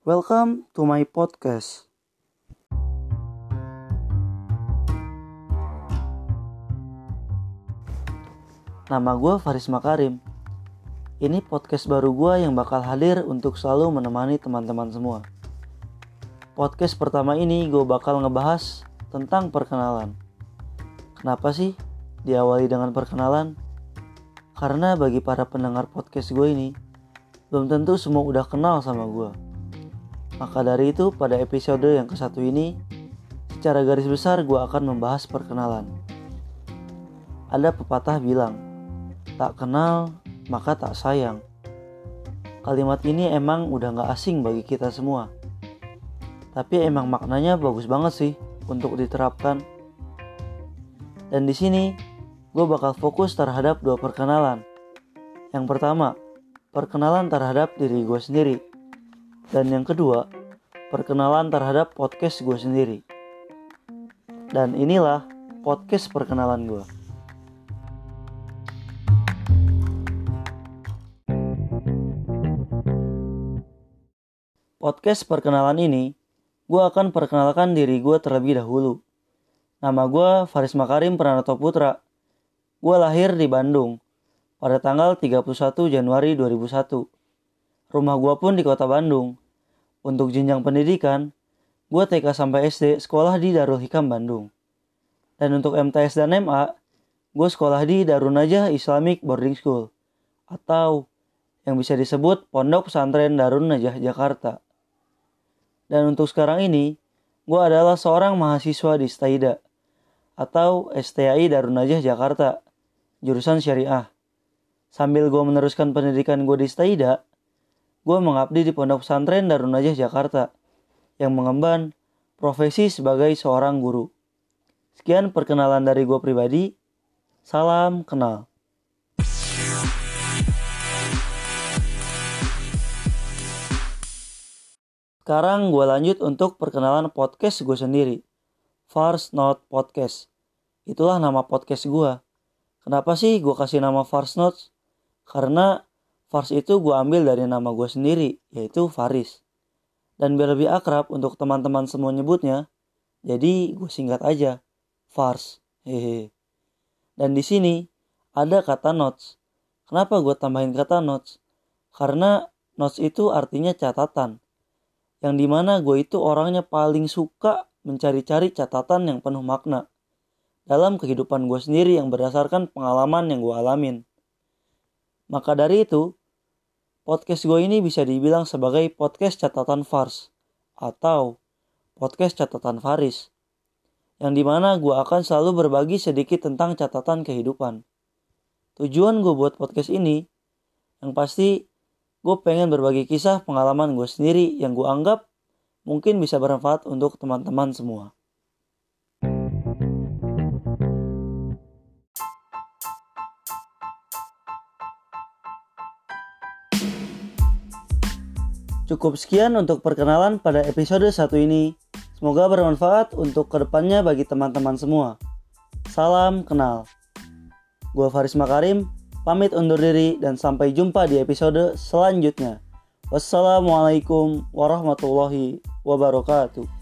Welcome to my podcast. Nama gue Faris Makarim. Ini podcast baru gue yang bakal hadir untuk selalu menemani teman-teman semua. Podcast pertama ini gue bakal ngebahas tentang perkenalan. Kenapa sih diawali dengan perkenalan? Karena bagi para pendengar podcast gue ini, belum tentu semua udah kenal sama gue. Maka dari itu pada episode yang ke satu ini, secara garis besar gue akan membahas perkenalan. Ada pepatah bilang, tak kenal maka tak sayang. Kalimat ini emang udah gak asing bagi kita semua. Tapi emang maknanya bagus banget sih untuk diterapkan. Dan di sini gue bakal fokus terhadap dua perkenalan. Yang pertama, perkenalan terhadap diri gue sendiri. Dan yang kedua, perkenalan terhadap podcast gue sendiri. Dan inilah podcast perkenalan gue. Podcast perkenalan ini, gue akan perkenalkan diri gue terlebih dahulu. Nama gue Faris Makarim Pranoto Putra. Gue lahir di Bandung pada tanggal 31 Januari 2001. Rumah gue pun di kota Bandung. Untuk jenjang pendidikan, gue TK sampai SD sekolah di Darul Hikam Bandung. Dan untuk MTS dan MA, gue sekolah di Darun Najah Islamic Boarding School atau yang bisa disebut Pondok Pesantren Darun Najah Jakarta. Dan untuk sekarang ini, gue adalah seorang mahasiswa di Staida atau STAI Darun Najah Jakarta, jurusan syariah. Sambil gue meneruskan pendidikan gue di Staida, gue mengabdi di Pondok Pesantren Darun Najah Jakarta yang mengemban profesi sebagai seorang guru. Sekian perkenalan dari gue pribadi. Salam kenal. Sekarang gue lanjut untuk perkenalan podcast gue sendiri. Fars Note Podcast. Itulah nama podcast gue. Kenapa sih gue kasih nama Fars Notes? Karena Fars itu gue ambil dari nama gue sendiri, yaitu Faris. Dan biar lebih akrab untuk teman-teman semua nyebutnya, jadi gue singkat aja, Fars. Hehe. Dan di sini ada kata notes. Kenapa gue tambahin kata notes? Karena notes itu artinya catatan yang di mana gue itu orangnya paling suka mencari-cari catatan yang penuh makna dalam kehidupan gue sendiri yang berdasarkan pengalaman yang gue alamin. Maka dari itu, podcast gue ini bisa dibilang sebagai podcast catatan Fars atau podcast catatan Faris. Yang di mana gue akan selalu berbagi sedikit tentang catatan kehidupan. Tujuan gue buat podcast ini, yang pasti gue pengen berbagi kisah pengalaman gue sendiri yang gue anggap mungkin bisa bermanfaat untuk teman-teman semua. Cukup sekian untuk perkenalan pada episode satu ini. Semoga bermanfaat untuk ke depannya bagi teman-teman semua. Salam kenal. Gue Faris Makarim, pamit undur diri dan sampai jumpa di episode selanjutnya. Wassalamualaikum warahmatullahi wabarakatuh.